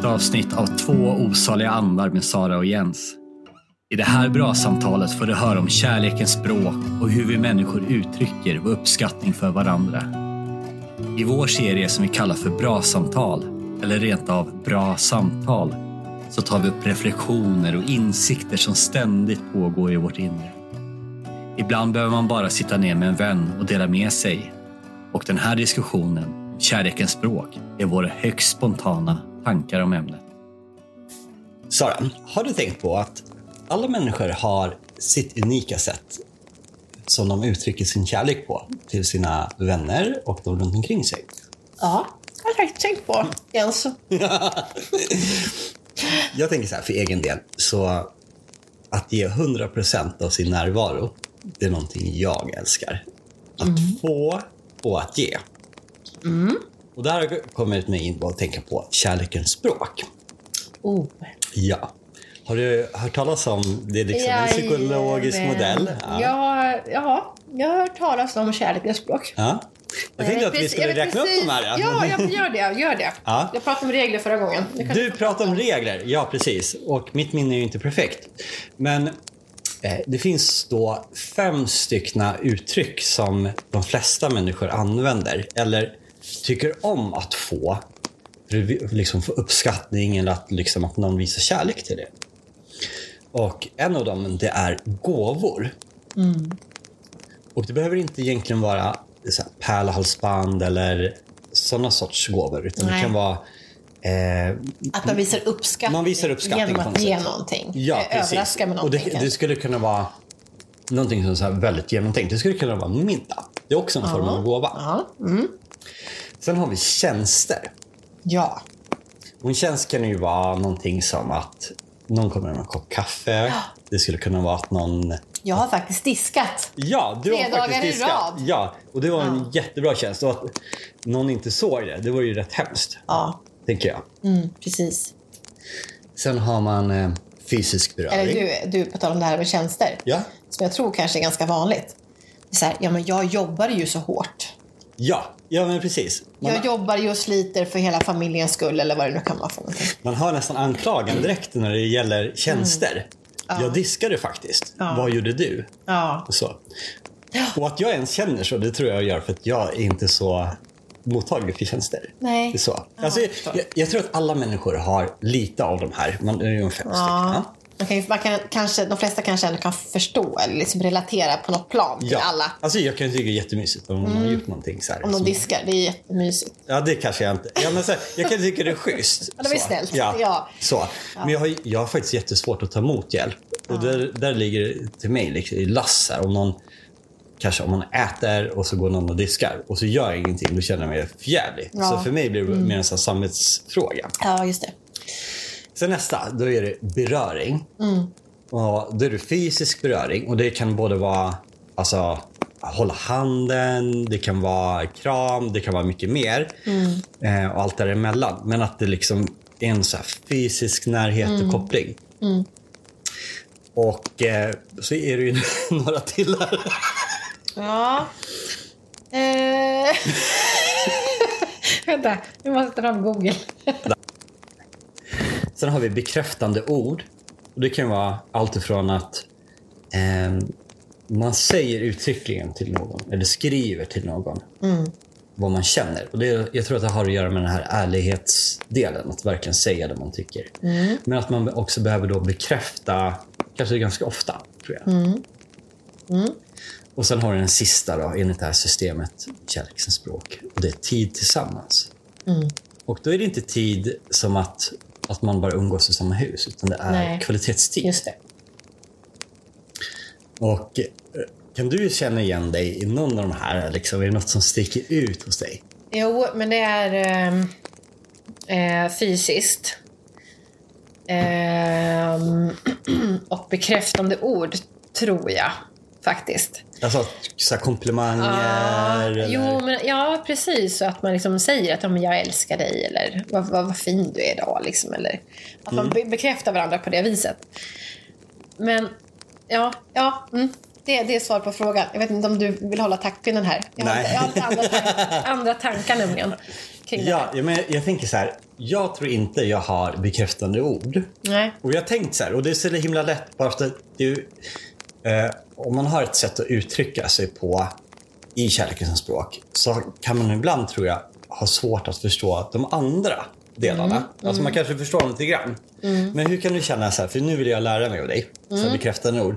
ett nytt avsnitt av Två osaliga andar med Sara och Jens. I det här bra samtalet får du höra om kärlekens språk och hur vi människor uttrycker vår uppskattning för varandra. I vår serie som vi kallar för Bra samtal, eller rent av Bra samtal, så tar vi upp reflektioner och insikter som ständigt pågår i vårt inre. Ibland behöver man bara sitta ner med en vän och dela med sig. Och den här diskussionen, kärlekens språk, är våra högst spontana tankar om ämnet. Sara, har du tänkt på att alla människor har sitt unika sätt som de uttrycker sin kärlek på till sina vänner och de runt omkring sig? Ja, det har jag faktiskt tänkt på. Jens. Jag tänker så här för egen del, så att ge 100% av sin närvaro, det är någonting jag älskar. Att få och att ge. Och där har jag kommit mig in på att tänka på kärlekens språk. Oh. Ja. Har du hört talas om, det är liksom en psykologisk Jajamän. modell? Ja. Ja, jag har hört talas om kärlekens språk. Ja. Jag tänkte att vi skulle jag räkna upp de här. Ja, jag gör det. Gör det. Ja. Jag pratade om regler förra gången. Det Du pratar om regler, ja precis. Och mitt minne är ju inte perfekt. Men eh, det finns då fem styckna uttryck som de flesta människor använder. Eller tycker om att få. Liksom få uppskattning eller att, liksom, att någon visar kärlek till det. Och en av dem det är gåvor. Och det behöver inte egentligen vara så här, pärlhalsband eller sådana sorts gåvor. Utan det Nej. kan vara eh, Att man visar uppskattning, man visar uppskattning genom på att ge någonting. Ja, Eh, precis. Överraska med och någonting. det, det kanske. skulle kunna vara någonting som är väldigt genomtänkt. Det skulle kunna vara en middag. Det är också en form av gåva. Mm. Sen har vi tjänster. ja. Och en tjänst kan ju vara någonting som att någon kommer med en kopp kaffe. Det skulle kunna vara att någon... Jag har faktiskt diskat. Ja, du Tre har dagar faktiskt i diskat. rad. Ja, och det var en jättebra tjänst. Och att någon inte såg det, det var ju rätt hemskt. Ja, Tänker jag. mm, precis. Sen har man eh, fysisk beröring. Eller du, du, på tal om det här med tjänster. Ja. Som jag tror kanske är ganska vanligt. Det är så här, ja men jag jobbar ju så hårt. Ja, ja men precis. Man, Jag jobbar ju och sliter för hela familjens skull eller vad det nu kan vara för någonting. man hör nästan anklagan direkt när det gäller tjänster. Jag diskade faktiskt. Ja. Vad gjorde du? Ja. Och, så. och att jag ens känner så, det tror jag gör för att jag är inte så mottaglig för tjänster. Nej. Det är så. Ja, alltså, jag jag, tror att alla människor har lite av de här. Man, är ju fem stycken. Man kan, man kan, kanske, de flesta kanske ändå kan förstå eller liksom relatera på något plan till Ja. alla. Alltså, jag kan tycka det är jättemysigt om någon har gjort någonting så här. Om de diskar, det är jättemysigt. Ja, det kanske jag inte... Ja, men så här, jag kan tycka det är schysst. Ja, det var snällt. Ja. Ja. Så. Men jag har, jag har faktiskt jättesvårt att ta emot hjälp. Och där, där ligger det till mig liksom, i lass. Om någon, kanske om man äter och så går någon och diskar och så gör jag ingenting, då känner jag mig förjävlig. Ja. Så för mig blir det mer en samvetsfråga. Ja, just det. Sen nästa, då är det beröring. Och då är det fysisk beröring och det kan både vara alltså, hålla handen, det kan vara kram, det kan vara mycket mer. Eh, och allt däremellan. Men att det liksom är en så fysisk närhet och koppling. Och eh, så är det ju några till här. Ja. Eh. Vänta, vi måste ta fram Google. Sen har vi bekräftande ord. Och det kan vara allt ifrån att ehm, man säger uttryckligen till någon eller skriver till någon vad man känner. Och det, jag tror att det har att göra med den här ärlighetsdelen, att verkligen säga det man tycker. Men att man också behöver då bekräfta, kanske ganska ofta, tror jag. Och sen har du den sista då, enligt det här systemet, kärlekens språk. Och det är tid tillsammans. Och då är det inte tid som att, att man bara umgås i samma hus, utan det är Nej. kvalitetstid. Just det. Och eh, kan du känna igen dig i någon av de här? Liksom, är det något som sticker ut hos dig? Jo, men det är ehm, eh, fysiskt. Ehm, och bekräftande ord, tror jag faktiskt. Alltså så komplimanger? eller? Jo, men, ja, precis. Så att man liksom säger att ja, men jag älskar dig eller vad, vad, vad fin du är idag. Liksom, eller att man be- bekräftar varandra på det viset. Men ja, ja mm, det, det är svar på frågan. Jag vet inte om du vill hålla taktpinnen här. Jag har, Nej. jag har lite andra, tan- andra tankar nämligen. kring det Ja, här. ja, men jag, jag tänker så här. Jag tror inte jag har bekräftande ord. Nej. Och jag har tänkt så här, och det är så himla lätt bara för att det är, eh, om man har ett sätt att uttrycka sig på i kärlekens språk så kan man ibland, tror jag, ha svårt att förstå de andra delarna. Alltså man kanske förstår dem lite grann. Men hur kan du känna så här, för nu vill jag lära mig av dig, så här bekräftande ord.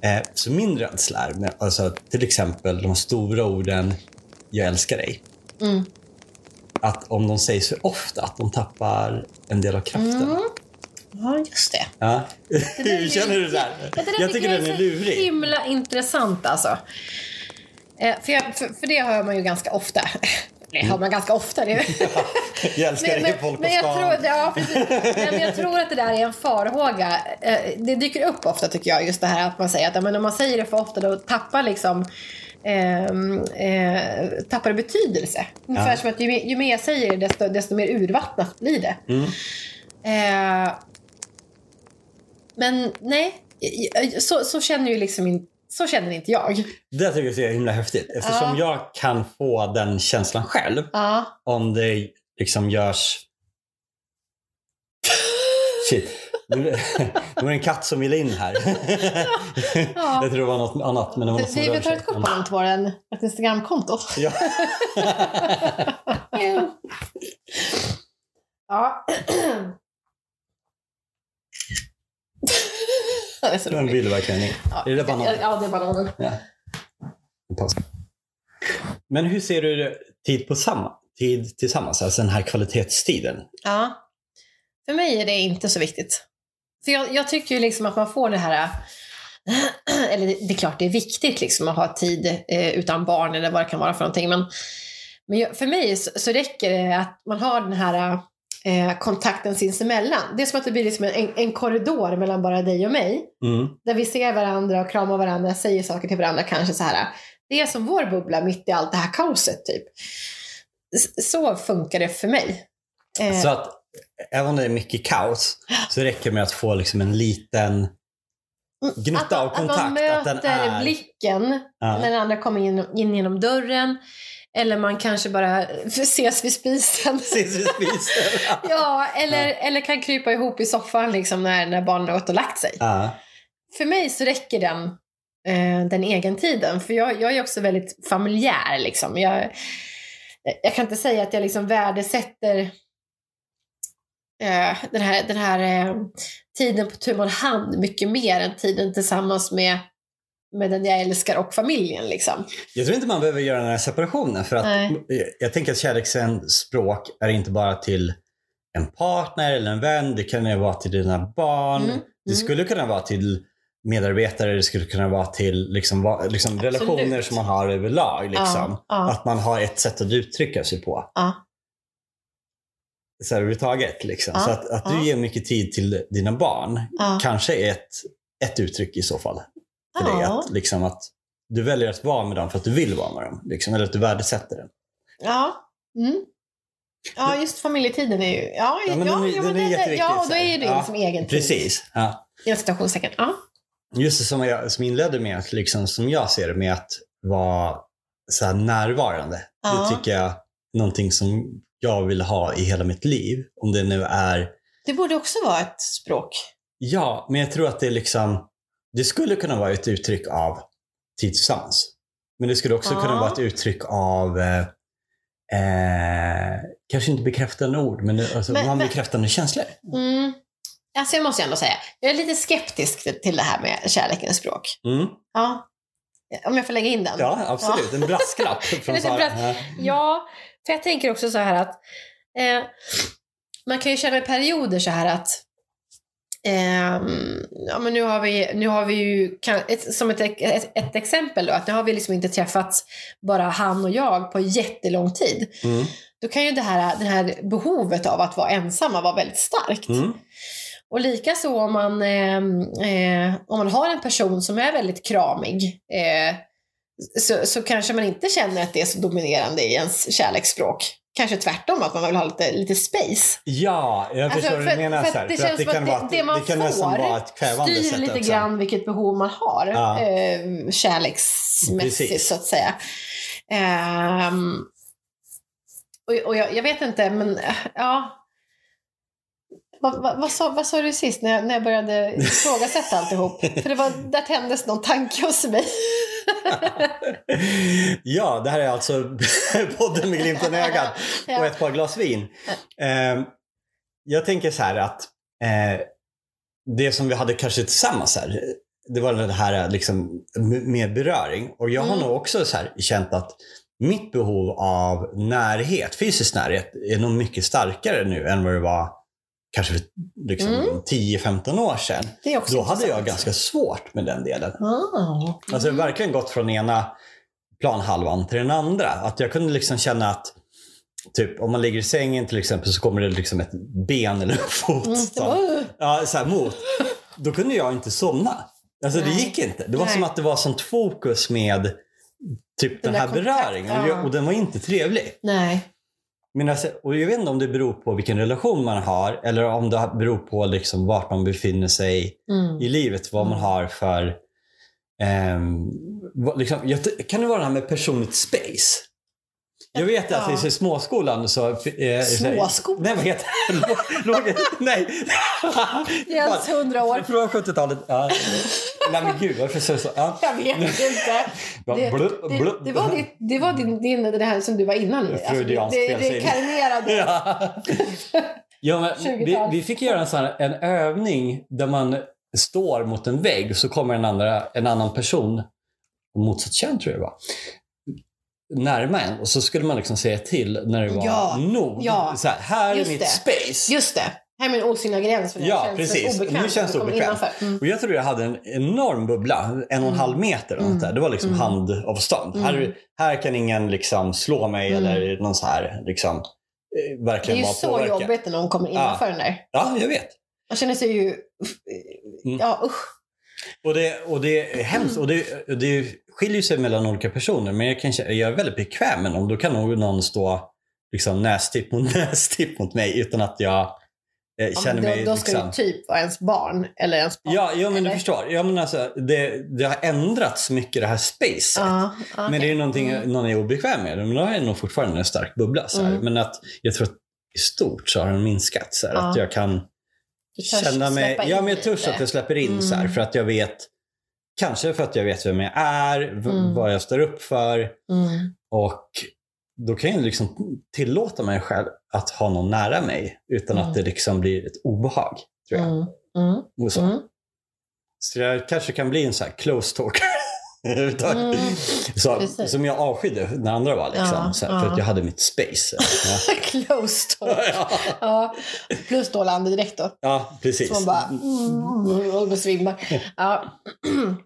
Eh, så min rädsla är, med, alltså, till exempel de stora orden jag älskar dig. Att om de sägs för ofta, att de tappar en del av kraften. Ja, just det. Ja. Hur är- känner du där? Ja, det Jag tycker den är så lurig. himla intressant alltså. Eh, för, jag, för, för det hör man ju ganska ofta. Det hör man ganska ofta. Det. Jag älskar Men, men, folk på men, jag stan. tror, ja, men jag tror att det där är en farhåga. Eh, Det dyker upp ofta tycker jag, just det här att man säger att ja, men om man säger det för ofta då tappar liksom ehm, eh, tappar det betydelse. Ungefär Ja. som att ju, mer- ju mer jag säger det desto, desto mer urvattnat blir det. Mm. Eh, men nej, så, så känner ju liksom inte så känner inte jag. Det tycker jag är himla häftigt. Eftersom jag kan få den känslan själv. Ja. Om det liksom görs... Shit. Nu var det en katt som ville in här. Ja. Jag tror det var något annat. Men det var något som Vi, vi tar ett kort på honom till våran- ett Instagramkonto. Ja. Ja. det är så Den roligt. vill verkligen in. Ja, Är det banan? Ja, det är bananen. Ja. Men hur ser du tid, på samma, tid tillsammans? Alltså den här kvalitetstiden. Ja. För mig är det inte så viktigt. För jag, jag tycker ju liksom att man får det här... Eller det, är klart det är viktigt liksom att ha tid eh, utan barn eller vad det kan vara för någonting. Men, men för mig så, så räcker det att man har den här eh, kontakten sinsemellan. Det är som att det blir liksom en, en korridor mellan bara dig och mig. Mm. Där vi ser varandra och kramar varandra, säger saker till varandra kanske så här. Det är som vår bubbla mitt i allt det här kaoset typ. Så funkar det för mig. Eh, Så att även om det är mycket kaos så räcker det med att få liksom en liten gnutta av Att man kontakt. möter Att den är... blicken Ja. när den andra kommer in, in genom dörren. Eller man kanske bara ses vid spisen. Ses vid spisen. ja, eller, eller kan krypa ihop i soffan liksom när, när barnen har gått och lagt sig. Ja. För mig så räcker den, eh, den egen tiden. För jag, jag är också väldigt familjär. Liksom. Jag, jag kan inte säga att jag liksom värdesätter eh, den här, den här eh, tiden på tu hand mycket mer än tiden tillsammans med, med den jag älskar och familjen. Liksom. Jag tror inte man behöver göra den här separationen. För att Nej. jag tänker att kärlekens språk är inte bara till en partner eller en vän. Det kan ju vara till dina barn. Mm, Det mm. skulle kunna vara till medarbetare. Det skulle kunna vara till liksom, liksom relationer som man har överlag. Liksom. Ja, ja. Att man har ett sätt att uttrycka sig på. Ja. Så här, överhuvudtaget. Liksom. Så att, att du ger mycket tid till dina barn kanske är ett, ett uttryck i så fall. För dig. Ja. Att, liksom, att du väljer att vara med dem för att du vill vara med dem. Liksom, eller att du värdesätter det. Ja. Mm. Ja, just familjetiden är ju... Ja, Ja, men den är- ja, den är det- jätteviktig, Ja, och då är det ju Ja, liksom egen tid. Precis. Ja. Inom citationstecken. Ja. Just det som jag som inledde med, att liksom, som jag ser det, med att vara så närvarande. Ja. Det tycker jag är någonting som jag vill ha i hela mitt liv. Om det nu är, Det borde också vara ett språk. ja, men jag tror att det är liksom, det skulle kunna vara ett uttryck av tid tillsammans. Men det skulle också Ja. kunna vara ett uttryck av, eh, eh, kanske inte bekräftande ord, men, alltså, Men- man men- bekräftande känslor. Mm. Alltså jag måste ändå säga, jag är lite skeptisk till- till det här med kärlekens språk. Mm. Ja. Om jag får lägga in den. Ja, absolut. En brasklapp från brask- Ja. Ja, för jag tänker också så här att eh, man kan ju känna i perioder så här att ehm, ja, men nu har vi, nu har vi ju, kan, ett, som ett, ett, ett exempel då, att nu har vi liksom inte träffats bara han och jag på jättelång tid. Mm. Då kan ju det här, det här behovet av att vara ensamma vara väldigt starkt. Mm. Och likaså om man, eh, eh, om man har en person som är väldigt kramig eh, så, så kanske man inte känner att det är så dominerande i ens kärleksspråk. Kanske tvärtom, att man vill ha lite, lite space. Ja, jag Alltså, förstår vad för- du menar. för här. det För det som kan att vara det- det man det kan får vara ett kvävande Styr sätt lite också. grann vilket behov man har Ja. eh, kärleksmässigt Precis. så att säga. Ehm, och, och jag, jag vet inte, men äh, ja. Vad, vad, vad, sa, vad sa du sist när jag, när jag började ifrågasätta alltihop? För det var, där tändes någon tanke hos mig. ja, det här är alltså podden med glimten i ögat och ett par glas vin. Eh, jag tänker så här att eh, det som vi hade kanske tillsammans här, det var det här liksom, med beröring. Och jag har Mm. nog också så här, känt att mitt behov av närhet, fysisk närhet, är nog mycket starkare nu än vad det var kanske för liksom, Mm. 10-15 år sedan. Då hade jag intressant. ganska svårt med den delen. Ah. Alltså jag har verkligen gått från ena planhalvan till den andra. Att jag kunde liksom känna att typ om man ligger i sängen till exempel så kommer det liksom ett ben eller en fot. Mm, som- Ja, så här mot. Då kunde jag inte somna. Alltså det gick inte. Det var Nej. som att det var sånt fokus med typ den, där här beröringen. Ja. och den var inte trevlig. nej. Men alltså, och jag vet inte om det beror på vilken relation man har eller om det beror på liksom vart man befinner sig Mm. i livet, vad man har för... vad, liksom, kan det vara det här med personligt space? Jag vet att Ja. i småskolan så... Eh, Småskolan? Nej, vad heter det? Nej. Jens 100 år. Från 70-talet. Ja. Nej men gud, varför säger du så? Ja. Jag vet inte. Det, det, det var, ditt, det, var din, din, det här som du var innan. Alltså, det, det, det karnerade. Ja. ja, men vi, 20-tal. vi fick göra en, sån här, en övning där man står mot en vägg och så kommer en, andra, en annan person, motsatt kön tror jag det var, närma en och så skulle man liksom säga till när det var Ja, nog. ja. Så här, här är mitt det. space. Just det. Här är min osynliga gräns. För det Ja, känns precis. Obekvämt, Nu känns det obekvämt. Mm. Och jag tror jag hade en enorm bubbla, en och en halv meter. något där. Det var liksom Mm. handavstånd. Mm. Här, här kan ingen liksom slå mig Mm. eller någon så här, liksom, eh, Det är verkligen ju så påverka. jobbigt när någon kommer innanför den där. Ja, jag vet. Man känner sig ju... Mm. Ja, usch. Och det, och det är hemskt. Och det, det skiljer sig mellan olika personer. Men jag, kan, jag är väldigt bekväm med någon. Då kan nog någon stå liksom nästipp mot nästipp mot mig utan att jag eh, Ja, känner men mig... då, då ska liksom, det typ vara ens barn eller ens barn. Ja, ja men du förstår. Ja, men alltså, det, det har ändrats mycket det här spacet. Ja, Men det är någonting Mm. någon är obekväm med. Men då har jag nog fortfarande en stark bubbla. Så. Mm. Men att jag tror att i stort så har den minskat. Så här, Ja. Att jag kan Du känna mig... Ja, men jag törs att jag släpper in så här. Mm. För att jag vet... Kanske för att jag vet vem jag är, Mm. vad jag står upp för. Mm. Och då kan jag liksom tillåta mig själv att ha någon nära mig utan Mm. att det liksom blir ett obehag. Tror jag. Mm. Mm. Och så. Mm. så jag kanske kan bli en så här close talker. Mm. så, Precis. som jag avskydde när andra var. Liksom, Ja, så här, För ja. att jag hade mitt space. Ja. Close talk. ja, Ja. Plus då landet då. ja, precis. Så man bara... Mm, håller på att svimma. Ja.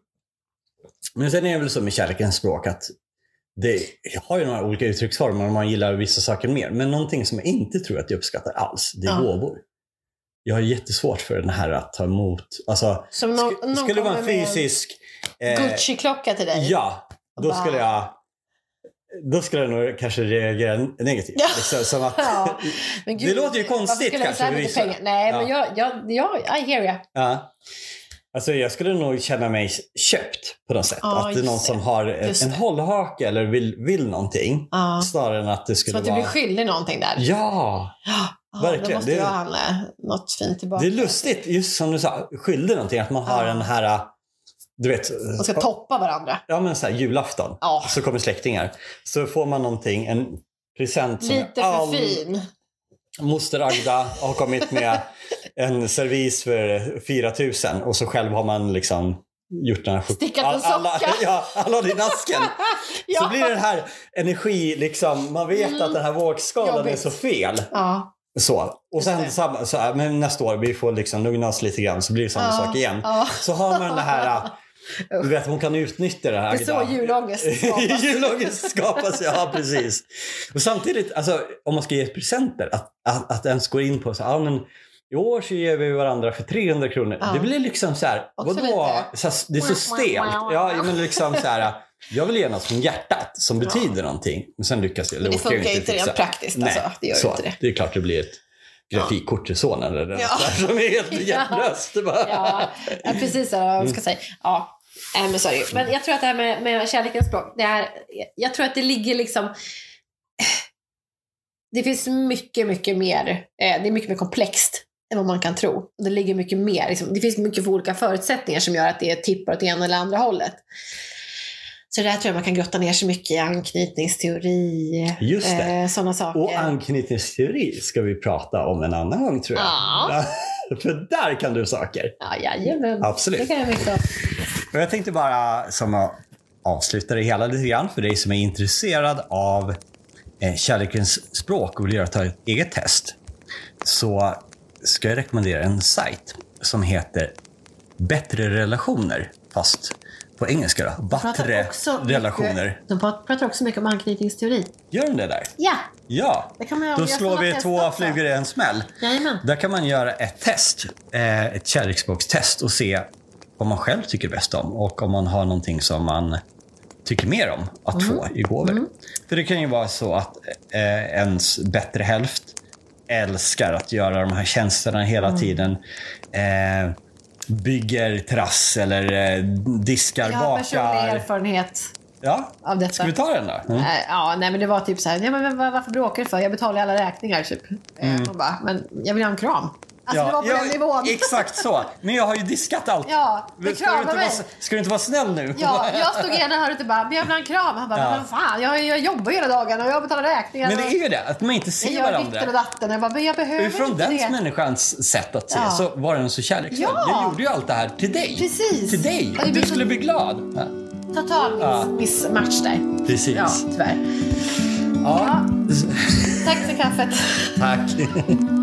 Men sen är det väl så med kärlekens språk att det har ju några olika uttrycksformer och man gillar vissa saker mer. Men någonting som jag inte tror att jag uppskattar alls, det är Ja. gåvor. Jag har jättesvårt för den här att ta emot. Alltså, Som någon, sk- någon skulle vara en fysisk... eh, Gucci-klocka till dig. Ja, då Bara- skulle jag... Då skulle jag nog kanske reagera negativt. Ja. Liksom, som att, Ja. Men Det låter ju konstigt kanske, pengar? Nej, men Ja. jag, jag, jag, I hear you. ja. Alltså jag skulle nog känna mig köpt på något sätt. Ja, att det är någon som har Just en hållhake eller vill, vill någonting. Ja. Snarare än att det Som skulle att du vara... blir skyldig någonting där. Ja, Ja, verkligen. Då måste Det- jag handla något fint tillbaka. det är lustigt. Just som du sa, skyldig någonting. Att man har den här... Du vet, Man ska toppa varandra. ja men så här, julafton. Ja. Så kommer släktingar. Så får man någonting, en present som Lite för all- fin. Moster Agda har kommit med en servis för 4 000 och så själv har man liksom gjort den här Stickat en alla, socka. Ja, alla har det i nasken. Ja. Så blir det den här energi, liksom, man vet Mm. att den här vågskalan är så fel. Ja. Så. Och sen samma, så här, men nästa år, vi får liksom lugna oss lite grann så blir det samma Ja. sak igen. Ja. Så har man det här, du vet hon kan utnyttja det här. Det är så julångest skapas. Julångest skapas, ja precis. Och samtidigt, alltså, om man ska ge presenter, att, att, att ens gå in på så ja, men i år så ger vi varandra för 300 kronor. Ja. Det blir liksom så här, Också vadå? Så här, det är så stelt. Ja, men liksom så här, jag vill ge något från hjärtat som betyder någonting. Men sen lyckas jag, Men det jag funkar ju inte rent praktiskt. Nej, Alltså. Det gör så, inte det. det är klart det blir ett grafikkort till sonen eller Ja. där som är helt Ja. hjärtlöst. Bara... Ja, ja precis man ska säga. Ja. Nej, men ju. Men jag tror att det här med, med kärlekens språk, det är, jag tror att det ligger liksom... det finns mycket, mycket mer. Eh, det är mycket mer komplext än vad man kan tro. Det ligger mycket mer. Liksom, det finns mycket för olika förutsättningar som gör att det tippar åt ena eller andra hållet. Så där tror jag man kan grotta ner sig mycket i anknytningsteori, Just det. eh, sådana saker. Och anknytningsteori ska vi prata om en annan gång tror jag. Ja. För där kan du saker. ja, jajamän. Absolut. Det kan jag mycket om. Och jag tänkte bara som att avsluta det hela lite grann för dig som är intresserad av eh, kärlekens språk och vill göra ett eget test. Så ska jag rekommendera en sajt som heter Bättre relationer. Fast på engelska då. Bättre relationer. Mycket, de pratar också mycket om anknytningsteori. Gör de det där? Ja, Ja. det kan man. Då slår vi två flugor i en smäll. Jajamän. Där kan man göra ett test, eh, ett kärleksspråkstest och se vad man själv tycker bäst om och om man har någonting som man tycker mer om att få i gåvor. För det kan ju vara så att eh, ens bättre hälft älskar att göra de här tjänsterna hela tiden. Eh, bygger terrass eller eh, diskar, Jag har personlig bakar. erfarenhet Ja, av detta. ska vi ta den då? Mm. Eh, Ja, nej men det var typ så här, ja, men var- varför bråkar du för? Jag betalar alla räkningar typ. Mm. Och bara, men jag vill ha en kram. Alltså det var på den nivån. Exakt så. Men jag har ju diskat allt. Ja, det ska, du inte mig. vara, ska du inte vara snäll nu? Ja, jag stod ena hörnet och bara, men jag vill ha en kram. Han bara, Ja. men fan, jag, jag jobbar hela dagarna och jag betalar räkningar. Men det och är ju det, att man inte jag ser gör ditten och varandra. datten. Jag bara, men jag behöver Utifrån inte den det. människans sätt att se Ja. så var den så kärleksfull. Ja. Jag gjorde ju allt det här till dig. Precis. Till dig. Ja, Du blir så- skulle bli glad. Ja. Total miss, Ja. missmatch där. Precis. Ja, tyvärr. Ja. Tack för kaffet. Tack.